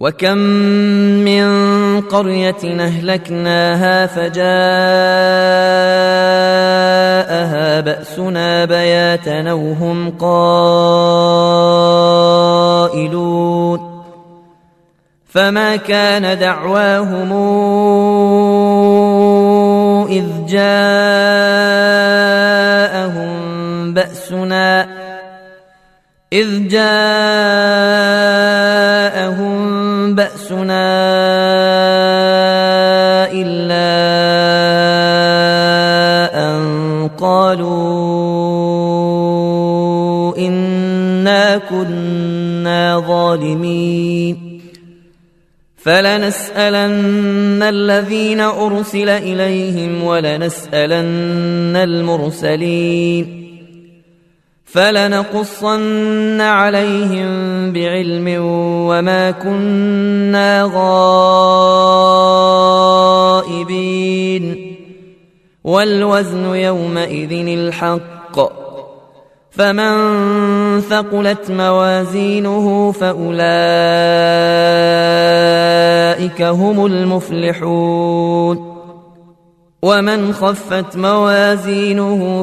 وكم من قرية أهلكناها فجاءها بأسنا بياتا وهم قائلون فما كان دعواهم إذ جاءهم بأسنا إذ جاءهم بأسنا إلا أن قالوا إنا كنا ظالمين. فلنسألن الذين أرسل إليهم ولنسألن المرسلين. فلنقصن عليهم بعلم وما كنا غائبين والوزن يومئذ الحق فمن ثقلت موازينه فأولئك هم المفلحون ومن خفت موازينه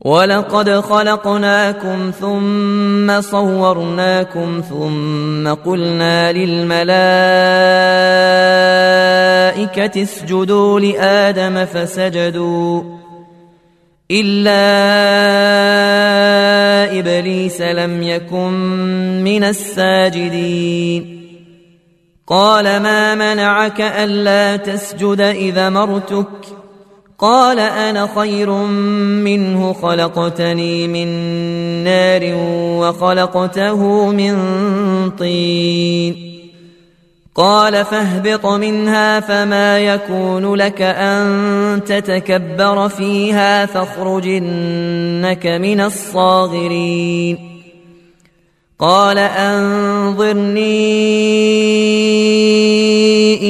ولقد خلقناكم ثم صورناكم ثم قلنا للملائكة اسجدوا لآدم فسجدوا إلا إبليس لم يكن من الساجدين قال ما منعك ألا تسجد إذا مرتك ؟ قال أنا خير منه خلقتني من نار وخلقته من طين. قال فاهبط منها فما يكون لك أن تتكبر فيها فاخرج إنك من الصاغرين. قال أنظرني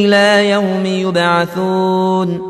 إلى يوم يبعثون.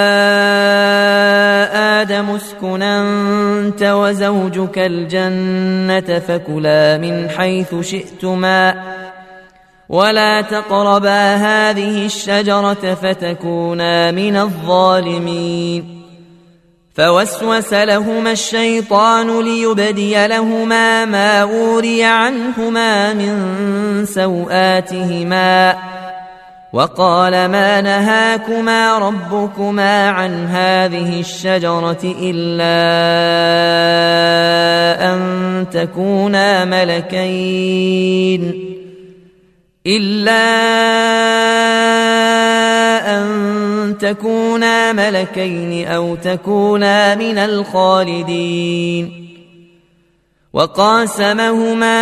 اسكن أنت وزوجك الجنة فكلا من حيث شئتما ولا تقربا هذه الشجرة فتكونا من الظالمين فوسوس لهما الشيطان ليبدي لهما ما أوري عنهما من سوآتهما وقال ما نهاكما ربكما عن هذه الشجرة إلا أن تكونا ملكين إلا أن تكونا ملكين أو تكونا من الخالدين وقاسمهما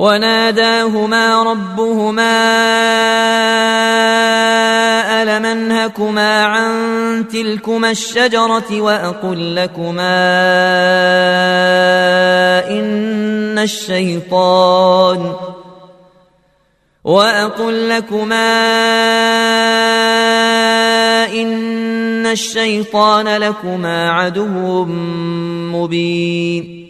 وناداهما ربهما ألم أنهكما عن تلكما الشجرة وأقل لكما إن الشيطان وأقل لكما إن الشيطان لكما عدو مبين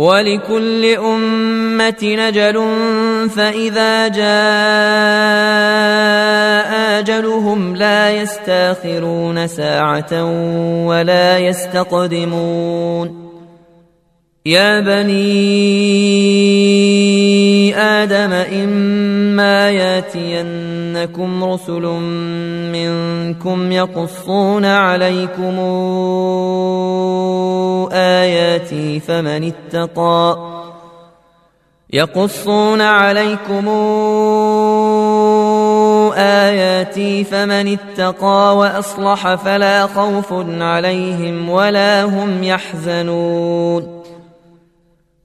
ولكل أمة نجل فإذا جاء أجلهم لا يستأخرون ساعة ولا يستقدمون. يا بني آدم إما ياتينكم رسل منكم يقصون عليكم آياتي فمن اتقى يقصون عليكم آياتي فمن اتقى وأصلح فلا خوف عليهم ولا هم يحزنون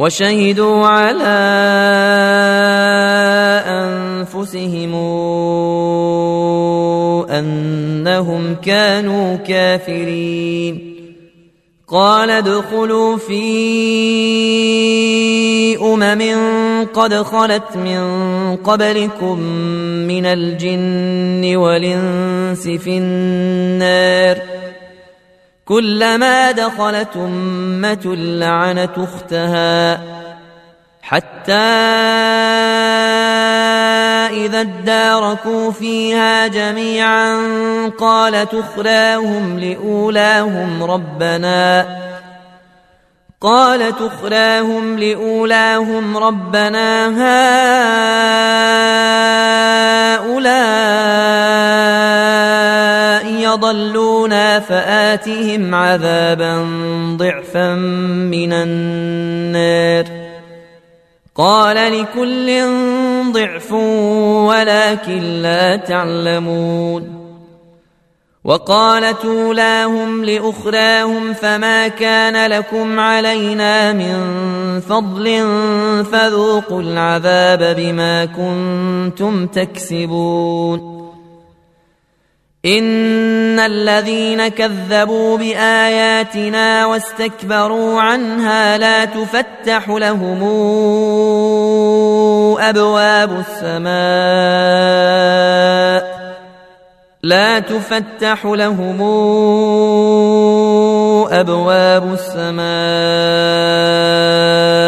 وشهدوا على أنفسهم أنهم كانوا كافرين قال ادخلوا في أمم قد خلت من قبلكم من الجن والإنس في النار كلما دخلت أمة لعنت أختها حتى إذا اداركوا فيها جميعا قالت أخراهم لأولاهم ربنا قالت أخراهم لأولاهم ربنا هؤلاء يضلونا فآتهم عذابا ضعفا من النار. قال لكل ضعف ولكن لا تعلمون. وقالت أولاهم لأخراهم فما كان لكم علينا من فضل فذوقوا العذاب بما كنتم تكسبون. ان الذين كذبوا باياتنا واستكبروا عنها لا تفتح لهم ابواب السماء لا تفتح لهم ابواب السماء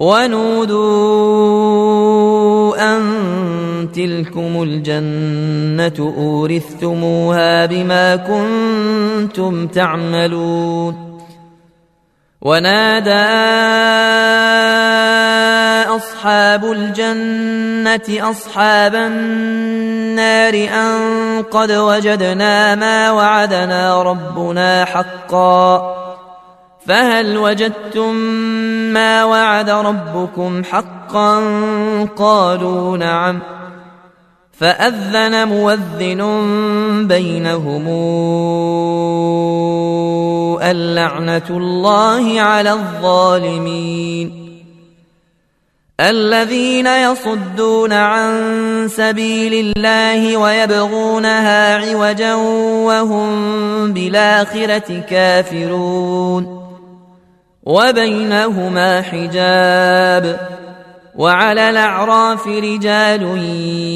ونودوا أن تلكم الجنة أورثتموها بما كنتم تعملون ونادى أصحاب الجنة أصحاب النار أن قد وجدنا ما وعدنا ربنا حقا فهل وجدتم ما وعد ربكم حقا قالوا نعم فأذن موذن بينهم اللعنة الله على الظالمين الذين يصدون عن سبيل الله ويبغونها عوجا وهم بالآخرة كافرون وبينهما حجاب وعلى الأعراف رجال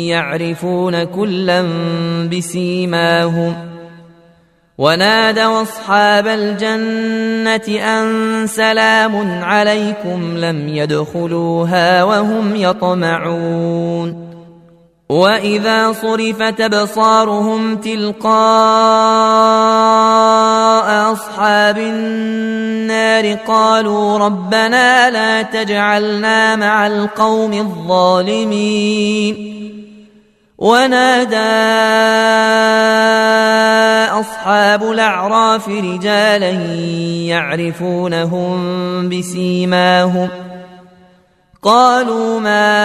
يعرفون كلا بسيماهم ونادوا أصحاب الجنة أن سلام عليكم لم يدخلوها وهم يطمعون وإذا صرفت أبصارهم تلقاء اصحاب النار قالوا ربنا لا تجعلنا مع القوم الظالمين ونادى أصحاب الأعراف رجالا يعرفونهم بسيماهم قالوا ما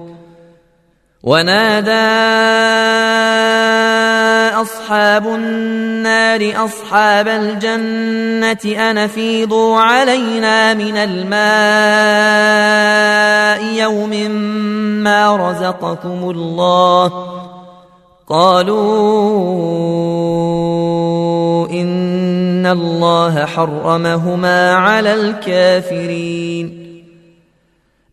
ونادى أصحاب النار أصحاب الجنة أن فيضوا علينا من الماء يوم ما رزقكم الله قالوا إن الله حرمهما على الكافرين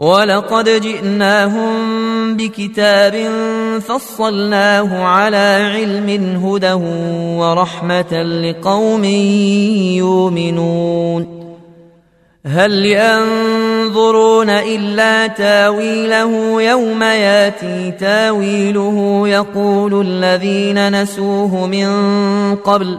ولقد جئناهم بكتاب فصلناه على علم هدى ورحمة لقوم يؤمنون. هل ينظرون إلا تاويله يوم ياتي؟ تاويله يقول الذين نسوه من قبل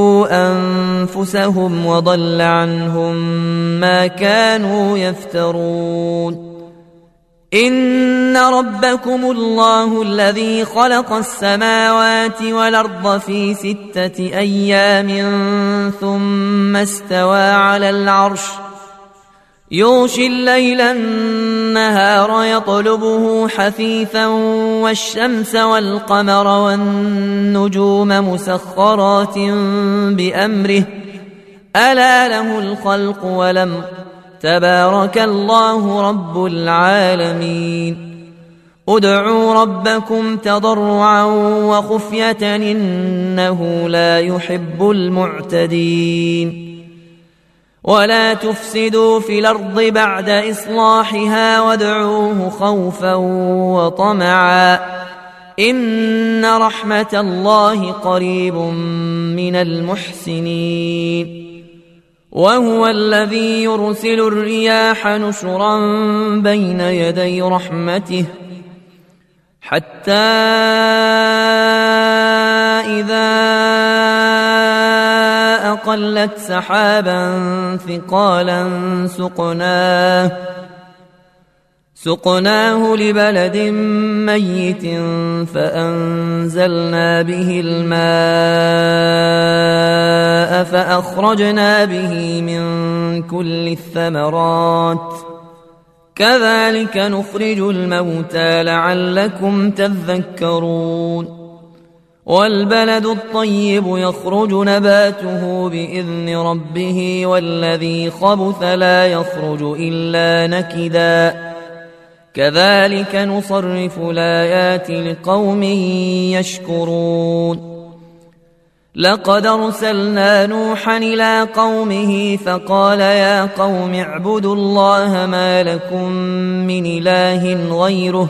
أنفسهم وضل عنهم ما كانوا يفترون. إن ربكم الله الذي خلق السماوات والأرض في ستة أيام ثم استوى على العرش يغشي الليل النهار يطلبه حثيثا والشمس والقمر والنجوم مسخرات بأمره. ألا له الخلق ولم تبارك الله رب العالمين. ادعوا ربكم تضرعا وخفية إنه لا يحب المعتدين. ولا تفسدوا في الأرض بعد إصلاحها وادعوه خوفا وطمعا إن رحمة الله قريب من المحسنين وهو الذي يرسل الرياح نشرا بين يدي رحمته حتى إذا أقلت سحابا ثقالا سقناه سقناه لبلد ميت فأنزلنا به الماء فأخرجنا به من كل الثمرات كذلك نخرج الموتى لعلكم تذكرون والبلد الطيب يخرج نباته بإذن ربه والذي خبث لا يخرج إلا نكدا. كذلك نصرف الآيات لقوم يشكرون. لقد أرسلنا نوحا إلى قومه فقال يا قوم اعبدوا الله ما لكم من إله غيره.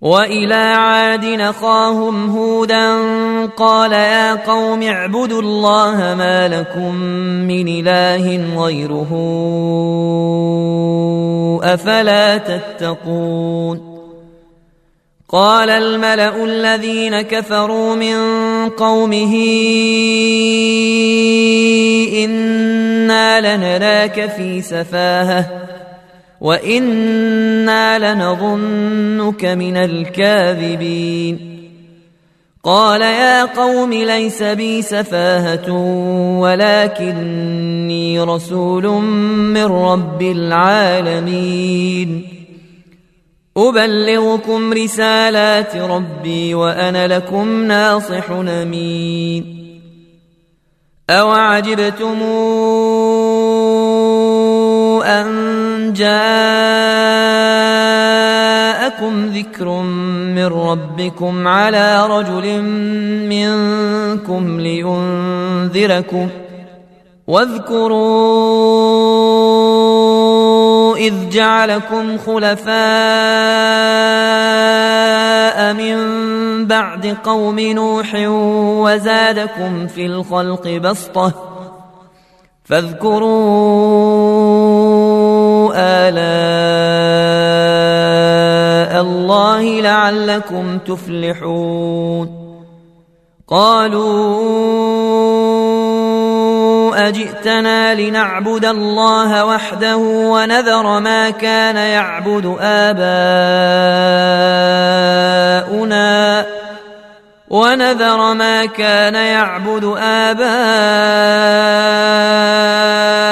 وإلى عاد نخاهم هودا قال يا قوم اعبدوا الله ما لكم من إله غيره أفلا تتقون قال الملأ الذين كفروا من قومه إنا لنراك في سفاهة وأنا لنظنك من الكاذبين. قال يا قوم ليس بي سفاهه ولكني رسول من رب العالمين. ابلغكم رسالات ربي وأنا لكم ناصح امين. اوعجبتم ان جاءكم ذكر من ربكم على رجل منكم لينذركم واذكروا إذ جعلكم خلفاء من بعد قوم نوح وزادكم في الخلق بسطة فاذكروا آلاء الله لعلكم تفلحون. قالوا أجئتنا لنعبد الله وحده ونذر ما كان يعبد آباؤنا ونذر ما كان يعبد آباؤنا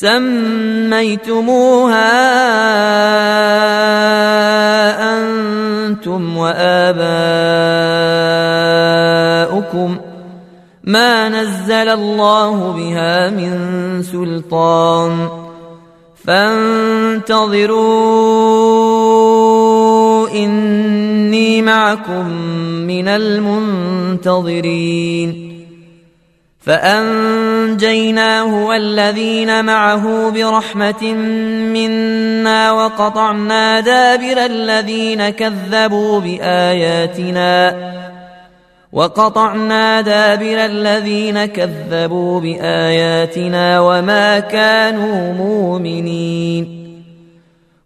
سميتموها أنتم وآباؤكم ما نزل الله بها من سلطان فانتظروا إني معكم من المنتظرين فأنجيناه والذين معه برحمة منا وقطعنا دابر الذين كذبوا بآياتنا وقطعنا دابر الذين كذبوا بآياتنا وما كانوا مؤمنين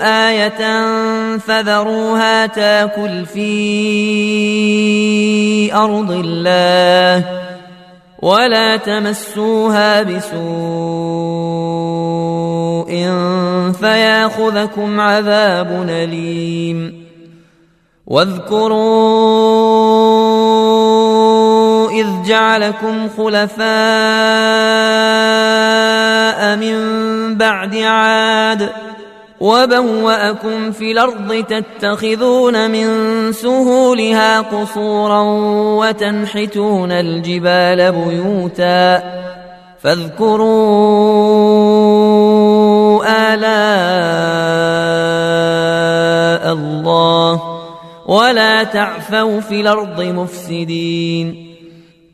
آية فذروها تاكل في أرض الله ولا تمسوها بسوء فياخذكم عذاب أليم واذكروا إذ جعلكم خلفاء من بعد عاد وبوأكم في الأرض تتخذون من سهولها قصورا وتنحتون الجبال بيوتا فاذكروا آلاء الله ولا تعثوا في الأرض مفسدين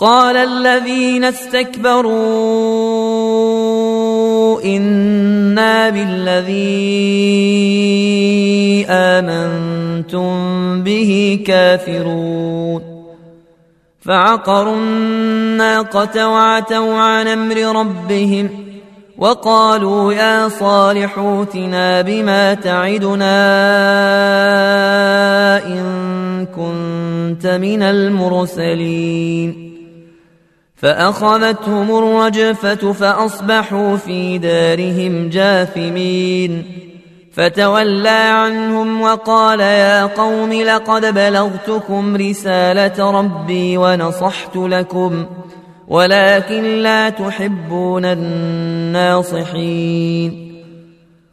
قال الذين استكبروا إنا بالذي آمنتم به كافرون. فعقروا الناقة وعتوا عن أمر ربهم وقالوا يا صالح اوتنا بما تعدنا إن كنت من المرسلين. فأخذتهم الرجفة فأصبحوا في دارهم جاثمين. فتولى عنهم وقال يا قوم لقد بلغتكم رسالة ربي ونصحت لكم ولكن لا تحبون الناصحين.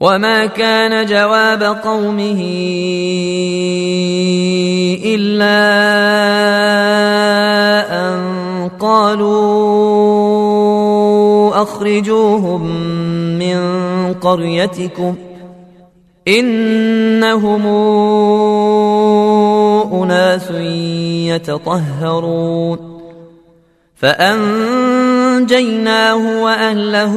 وما كان جواب قومه إلا أن قالوا أخرجوهم من قريتكم إنهم أناس يتطهرون فأنجيناه وأهله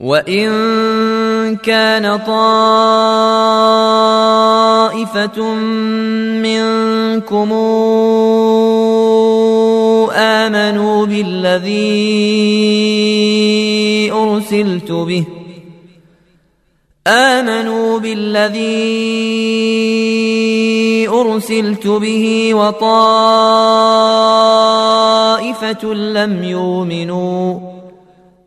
وان كان طائفه منكم امنوا بالذي ارسلت به امنوا بالذي ارسلت به وطائفه لم يؤمنوا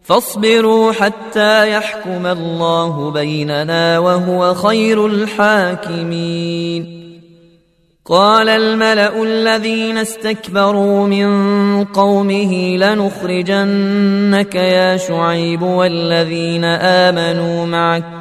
فاصبروا حتى يحكم الله بيننا وهو خير الحاكمين. قال الملأ الذين استكبروا من قومه لنخرجنك يا شعيب والذين آمنوا معك.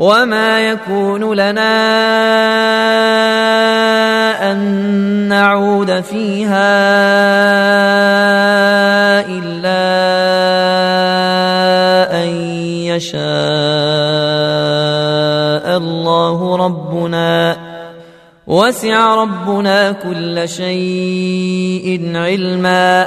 وما يكون لنا ان نعود فيها الا ان يشاء الله ربنا وسع ربنا كل شيء علما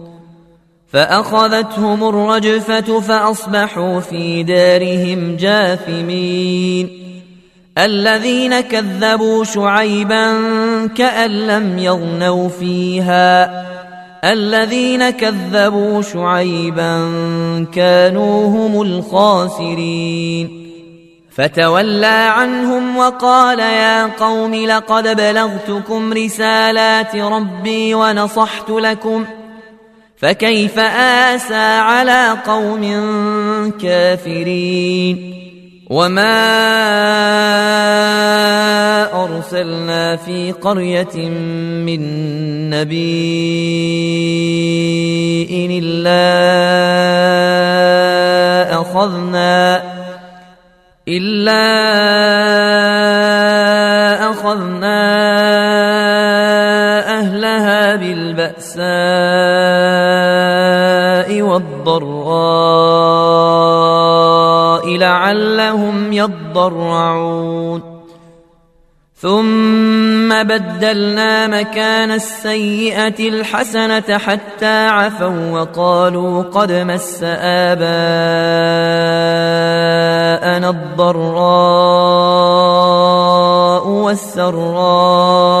فأخذتهم الرجفة فأصبحوا في دارهم جاثمين. الذين كذبوا شعيبا كأن لم يغنوا فيها. الذين كذبوا شعيبا كانوا هم الخاسرين. فتولى عنهم وقال يا قوم لقد بلغتكم رسالات ربي ونصحت لكم ۖ فكيف آسى على قوم كافرين وما أرسلنا في قرية من نبي إلا أخذنا إلا أخذنا أهلها بالبأساء والضراء لعلهم يضرعون. ثم بدلنا مكان السيئة الحسنة حتى عفوا وقالوا قد مس آباءنا الضراء والسراء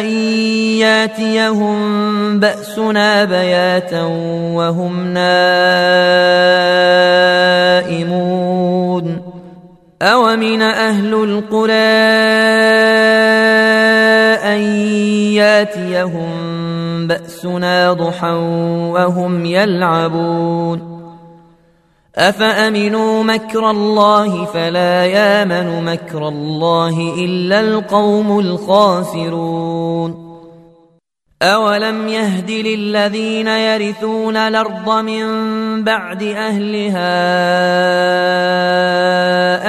أن ياتيهم بأسنا بياتا وهم نائمون أومن أهل القرى أن ياتيهم بأسنا ضحى وهم يلعبون أفأمنوا مكر الله فلا يامن مكر الله إلا القوم الخاسرون أولم يهد للذين يرثون الأرض من بعد أهلها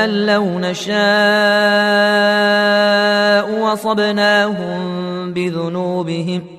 أن لو نشاء وصبناهم بذنوبهم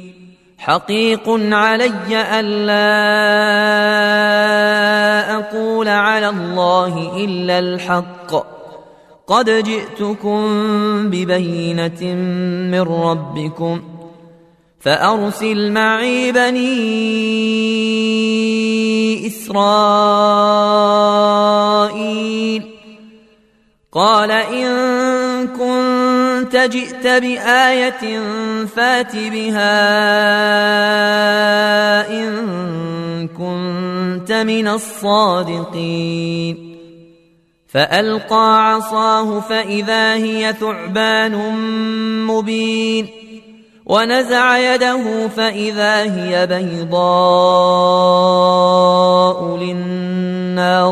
حقيق علي الا أقول على الله إلا الحق. قد جئتكم ببينة من ربكم فأرسل معي بني إسرائيل. قال إن كنت جئت بآية فات بها إن كنت من الصادقين. فألقى عصاه فإذا هي ثعبان مبين. ونزع يده فإذا هي بيضاء للناظرين.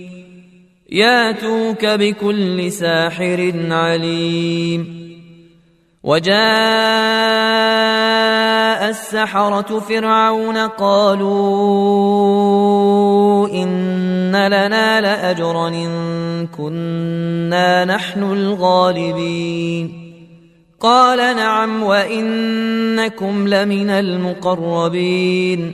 ياتوك بكل ساحر عليم. وجاء السحرة فرعون قالوا إن لنا لأجرا إن كنا نحن الغالبين. قال نعم وإنكم لمن المقربين.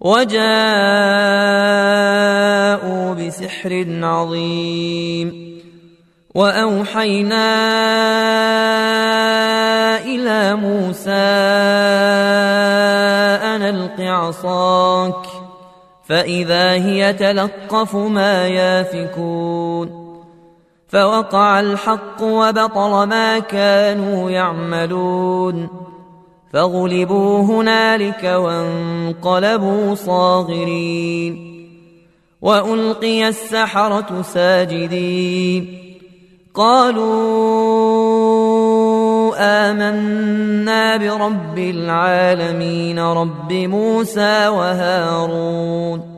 وجاءوا بسحر عظيم. وأوحينا إلى موسى أن ألق عصاك فإذا هي تلقف ما يافكون. فوقع الحق وبطل ما كانوا يعملون. فغلبوا هنالك وانقلبوا صاغرين وألقي السحرة ساجدين قالوا آمنا برب العالمين رب موسى وهارون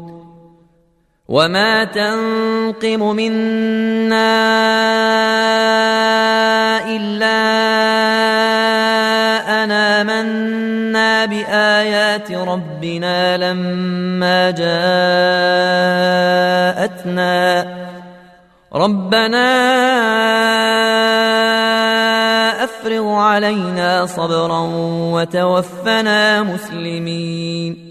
وما تنقم منا إلا أنا منا بآيات ربنا لما جاءتنا ربنا افرغ علينا صبرا وتوفنا مسلمين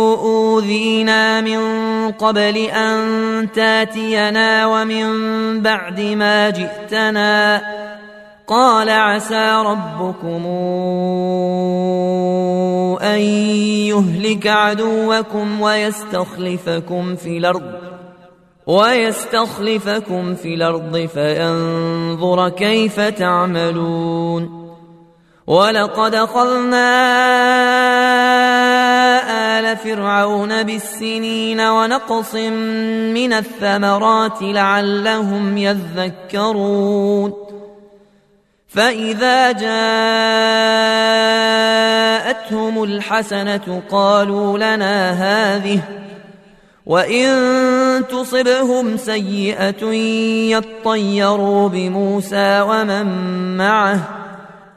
أوذينا من قبل أن تاتينا ومن بعد ما جئتنا قال عسى ربكم أن يهلك عدوكم ويستخلفكم في الأرض ويستخلفكم في الأرض فينظر كيف تعملون ولقد أخذنا فرعون بالسنين ونقص من الثمرات لعلهم يذكرون. فإذا جاءتهم الحسنة قالوا لنا هذه وإن تصبهم سيئة يطيروا بموسى ومن معه.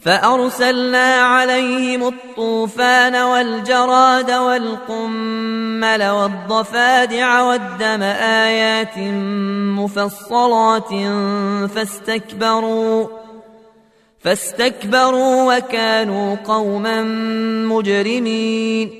فأرسلنا عليهم الطوفان والجراد والقمل والضفادع والدم آيات مفصلات فاستكبروا فاستكبروا وكانوا قوما مجرمين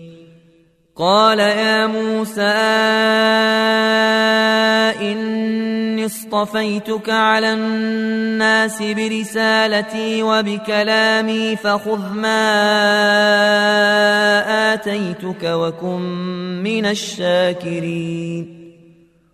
قال يا موسى إني اصطفيتك على الناس برسالتي وبكلامي فخذ ما آتيتك وكن من الشاكرين.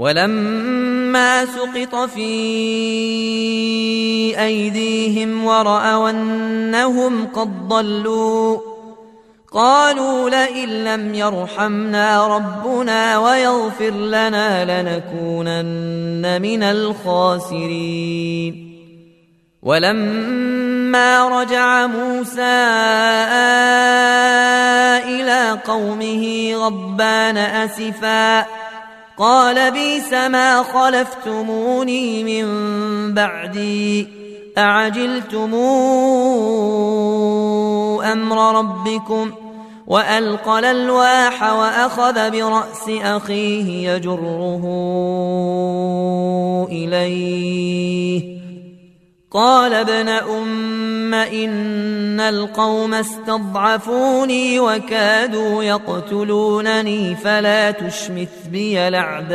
ولما سقط في أيديهم ورأوا أنهم قد ضلوا قالوا لئن لم يرحمنا ربنا ويغفر لنا لنكونن من الخاسرين. ولما رجع موسى إلى قومه غضبان آسفا قال بيس ما خلفتموني من بعدي أعجلتم أمر ربكم وألقى الألواح وأخذ برأس أخيه يجره إليه قال ابن أم إن القوم استضعفوني وكادوا يقتلونني فلا تشمث بي الأعداء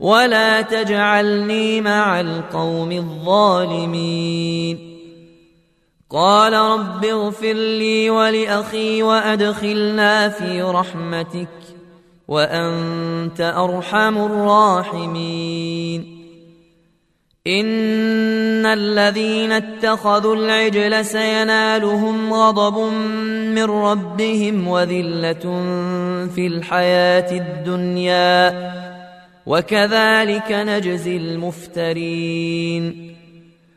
ولا تجعلني مع القوم الظالمين. قال رب اغفر لي ولأخي وأدخلنا في رحمتك وأنت أرحم الراحمين. إن الذين اتخذوا العجل سينالهم غضب من ربهم وذلة في الحياة الدنيا. وكذلك نجزي المفترين.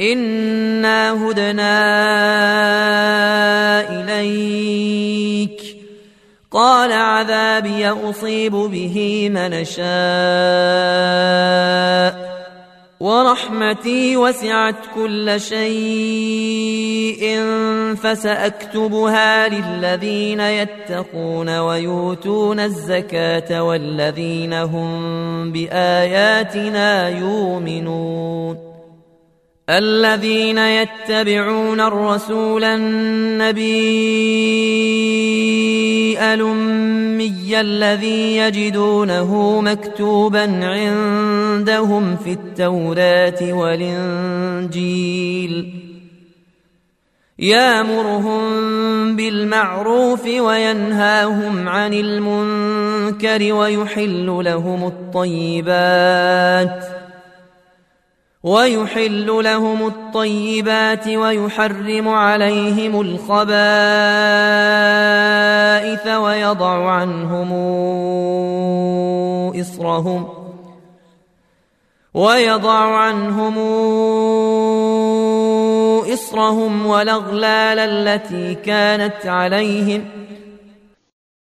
إنا هدنا إليك. قال عذابي أصيب به من شاء. ورحمتي وسعت كل شيء فساكتبها للذين يتقون ويؤتون الزكاه والذين هم باياتنا يؤمنون. الذين يتبعون الرسول النبي الأمي الذي يجدونه مكتوبا عندهم في التوراة والإنجيل. يامرهم بالمعروف وينهاهم عن المنكر ويحل لهم الطيبات ۖ. ويحل لهم الطيبات ويحرم عليهم الخبائث ويضع عنهم إصرهم ويضع عنهم إصرهم والأغلال التي كانت عليهم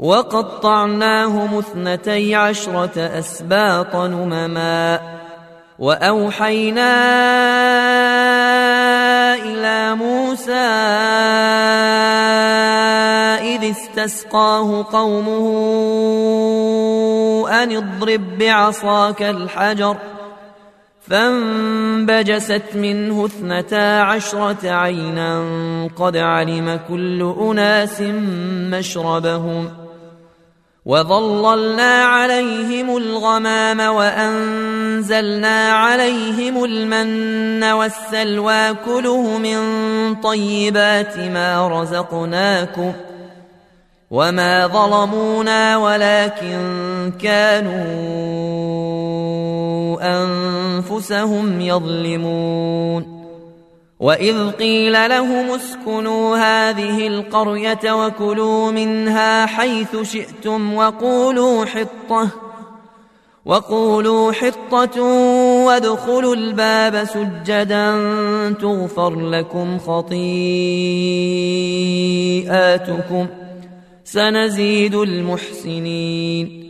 وقطعناهم اثنتي عشرة أسباط نمما وأوحينا إلى موسى إذ استسقاه قومه أن اضرب بعصاك الحجر فانبجست منه اثنتا عشرة عينا قد علم كل أناس مشربهم وظللنا عليهم الغمام وأنزلنا عليهم المن والسلوى كله من طيبات ما رزقناكم وما ظلمونا ولكن كانوا أنفسهم يظلمون وإذ قيل لهم اسكنوا هذه القرية وكلوا منها حيث شئتم وقولوا حطة وقولوا حطة وادخلوا الباب سجدا تغفر لكم خطيئاتكم سنزيد المحسنين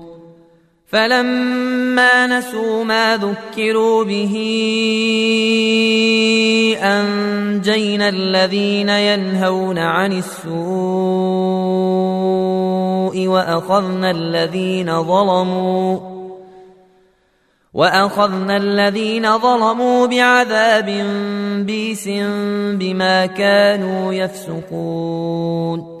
فلما نسوا ما ذكروا به أنجينا الذين ينهون عن السوء وأخذنا الذين ظلموا وأخذنا الذين ظلموا بعذاب بيس بما كانوا يفسقون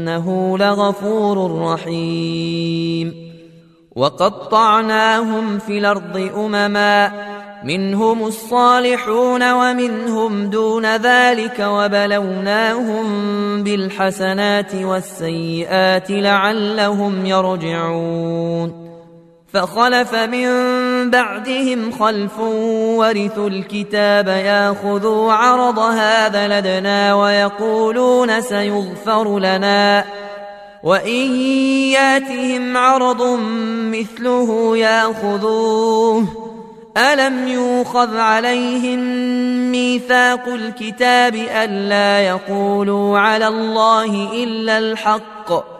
وإنه لغفور رحيم. وقطعناهم في الأرض أمما منهم الصالحون ومنهم دون ذلك وبلوناهم بالحسنات والسيئات لعلهم يرجعون. فخلف من بعدهم خلف ورثوا الكتاب ياخذوا عرض هذا لدنا ويقولون سيغفر لنا. وإن ياتهم عرض مثله ياخذوه. ألم يوخذ عليهم ميثاق الكتاب ألا يقولوا على الله إلا الحق؟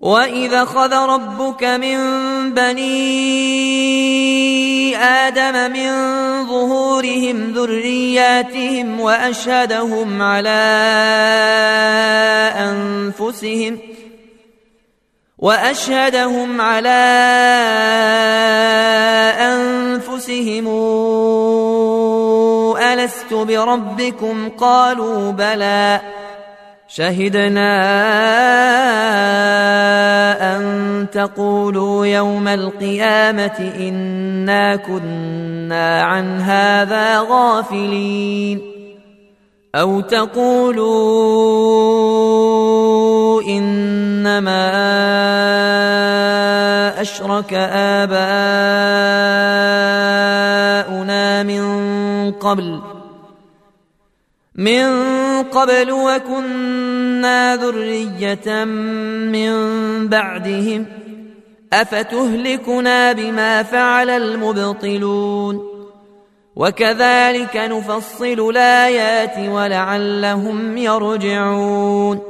وإذا خذ ربك من بني آدم من ظهورهم ذرياتهم وأشهدهم على أنفسهم وأشهدهم على أنفسهم ألست بربكم قالوا بلى شهدنا أن تقولوا يوم القيامة إنا كنا عن هذا غافلين. أو تقولوا إنما أشرك آباؤنا من قبل من قبل وكنا ذرية من بعدهم أفتهلكنا بما فعل المبطلون وكذلك نفصل الآيات ولعلهم يرجعون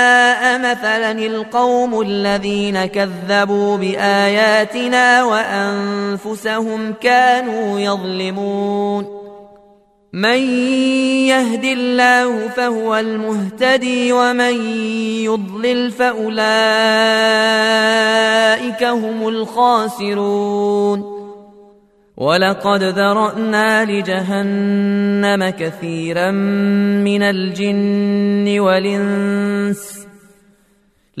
مثلا القوم الذين كذبوا باياتنا وانفسهم كانوا يظلمون من يهد الله فهو المهتدي ومن يضلل فاولئك هم الخاسرون ولقد ذرانا لجهنم كثيرا من الجن والانس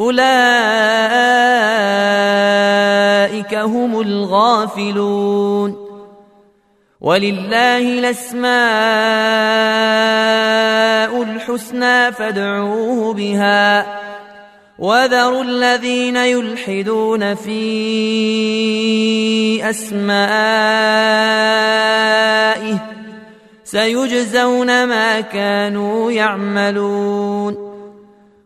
أولئك هم الغافلون. ولله الأسماء الحسنى فادعوه بها. وذروا الذين يلحدون في أسمائه. سيجزون ما كانوا يعملون.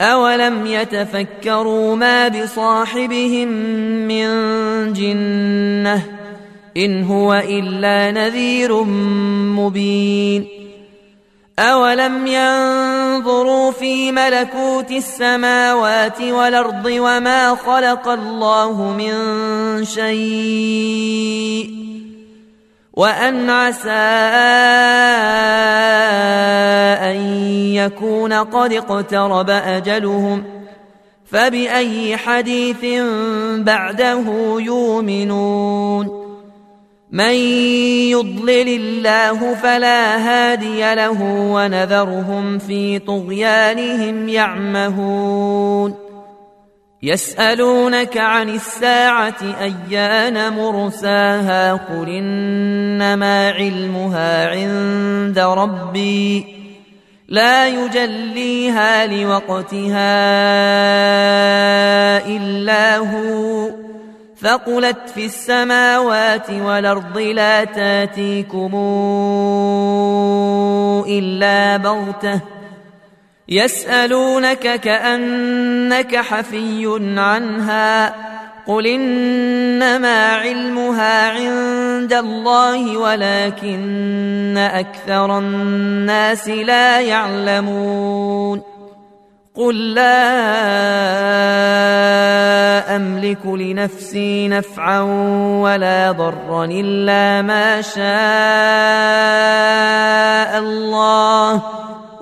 اولم يتفكروا ما بصاحبهم من جنه ان هو الا نذير مبين أولم ينظروا في ملكوت السماوات والأرض وما خلق الله من شيء وأن عسى أن يكون قد اقترب أجلهم فبأي حديث بعده يؤمنون من يضلل الله فلا هادي له ونذرهم في طغيانهم يعمهون يسألونك عن الساعة أيان مرساها قل إنما علمها عند ربي لا يجليها لوقتها إلا هو. ثقلت في السماوات والأرض لا تاتيكم إلا بغتة. يسألونك كأنك حفي عنها. قل انما علمها عند الله ولكن أكثر الناس لا يعلمون قل لا املك لنفسي نفعا ولا ضرا الا ما شاء الله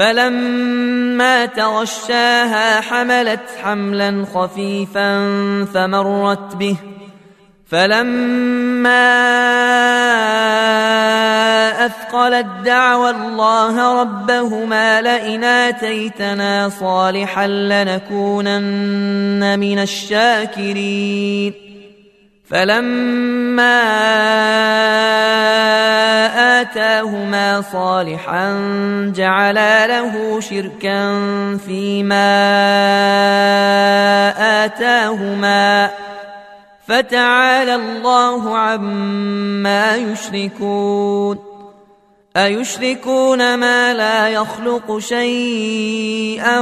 فلما تغشاها حملت حملا خفيفا فمرت به. فلما أثقلت دعوى الله ربهما لئن آتيتنا صالحا لنكونن من الشاكرين. فلما آتاهما صالحا جعلا له شركا فيما آتاهما. فتعالى الله عما يشركون. أيشركون ما لا يخلق شيئا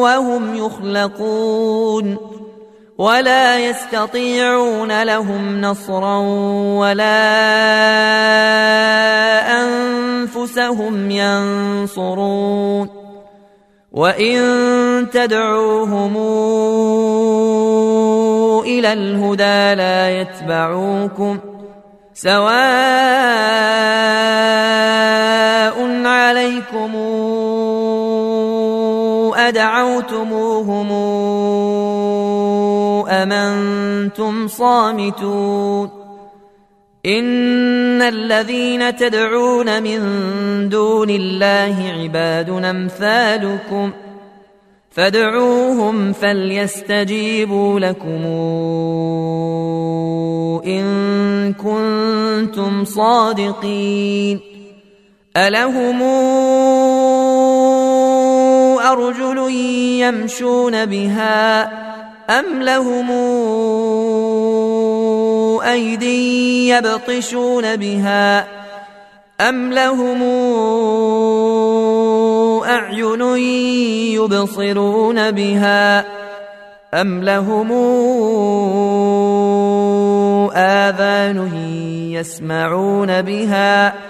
وهم يخلقون. ولا يستطيعون لهم نصرا ولا أنفسهم ينصرون وإن تدعوهم إلى الهدى لا يتبعوكم سواء عليكم أدعوتموهم أم أنتم صامتون إن الذين تدعون من دون الله عباد أمثالكم ۖ فادعوهم فليستجيبوا لكم ان كنتم صادقين الهم ارجل يمشون بها ام لهم ايدي يبطشون بها ام لهم أعين يبصرون بها أم لهم آذان يسمعون بها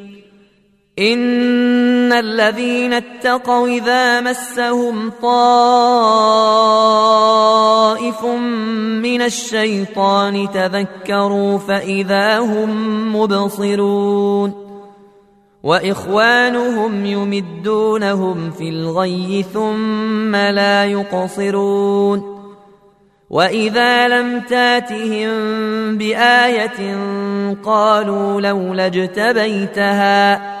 ان الذين اتقوا اذا مسهم طائف من الشيطان تذكروا فاذا هم مبصرون واخوانهم يمدونهم في الغي ثم لا يقصرون واذا لم تاتهم بايه قالوا لولا اجتبيتها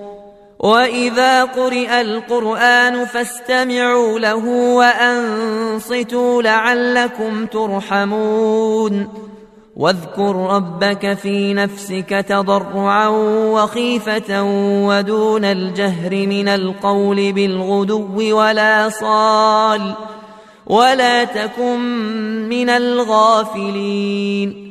واذا قرئ القران فاستمعوا له وانصتوا لعلكم ترحمون واذكر ربك في نفسك تضرعا وخيفه ودون الجهر من القول بالغدو ولا صال ولا تكن من الغافلين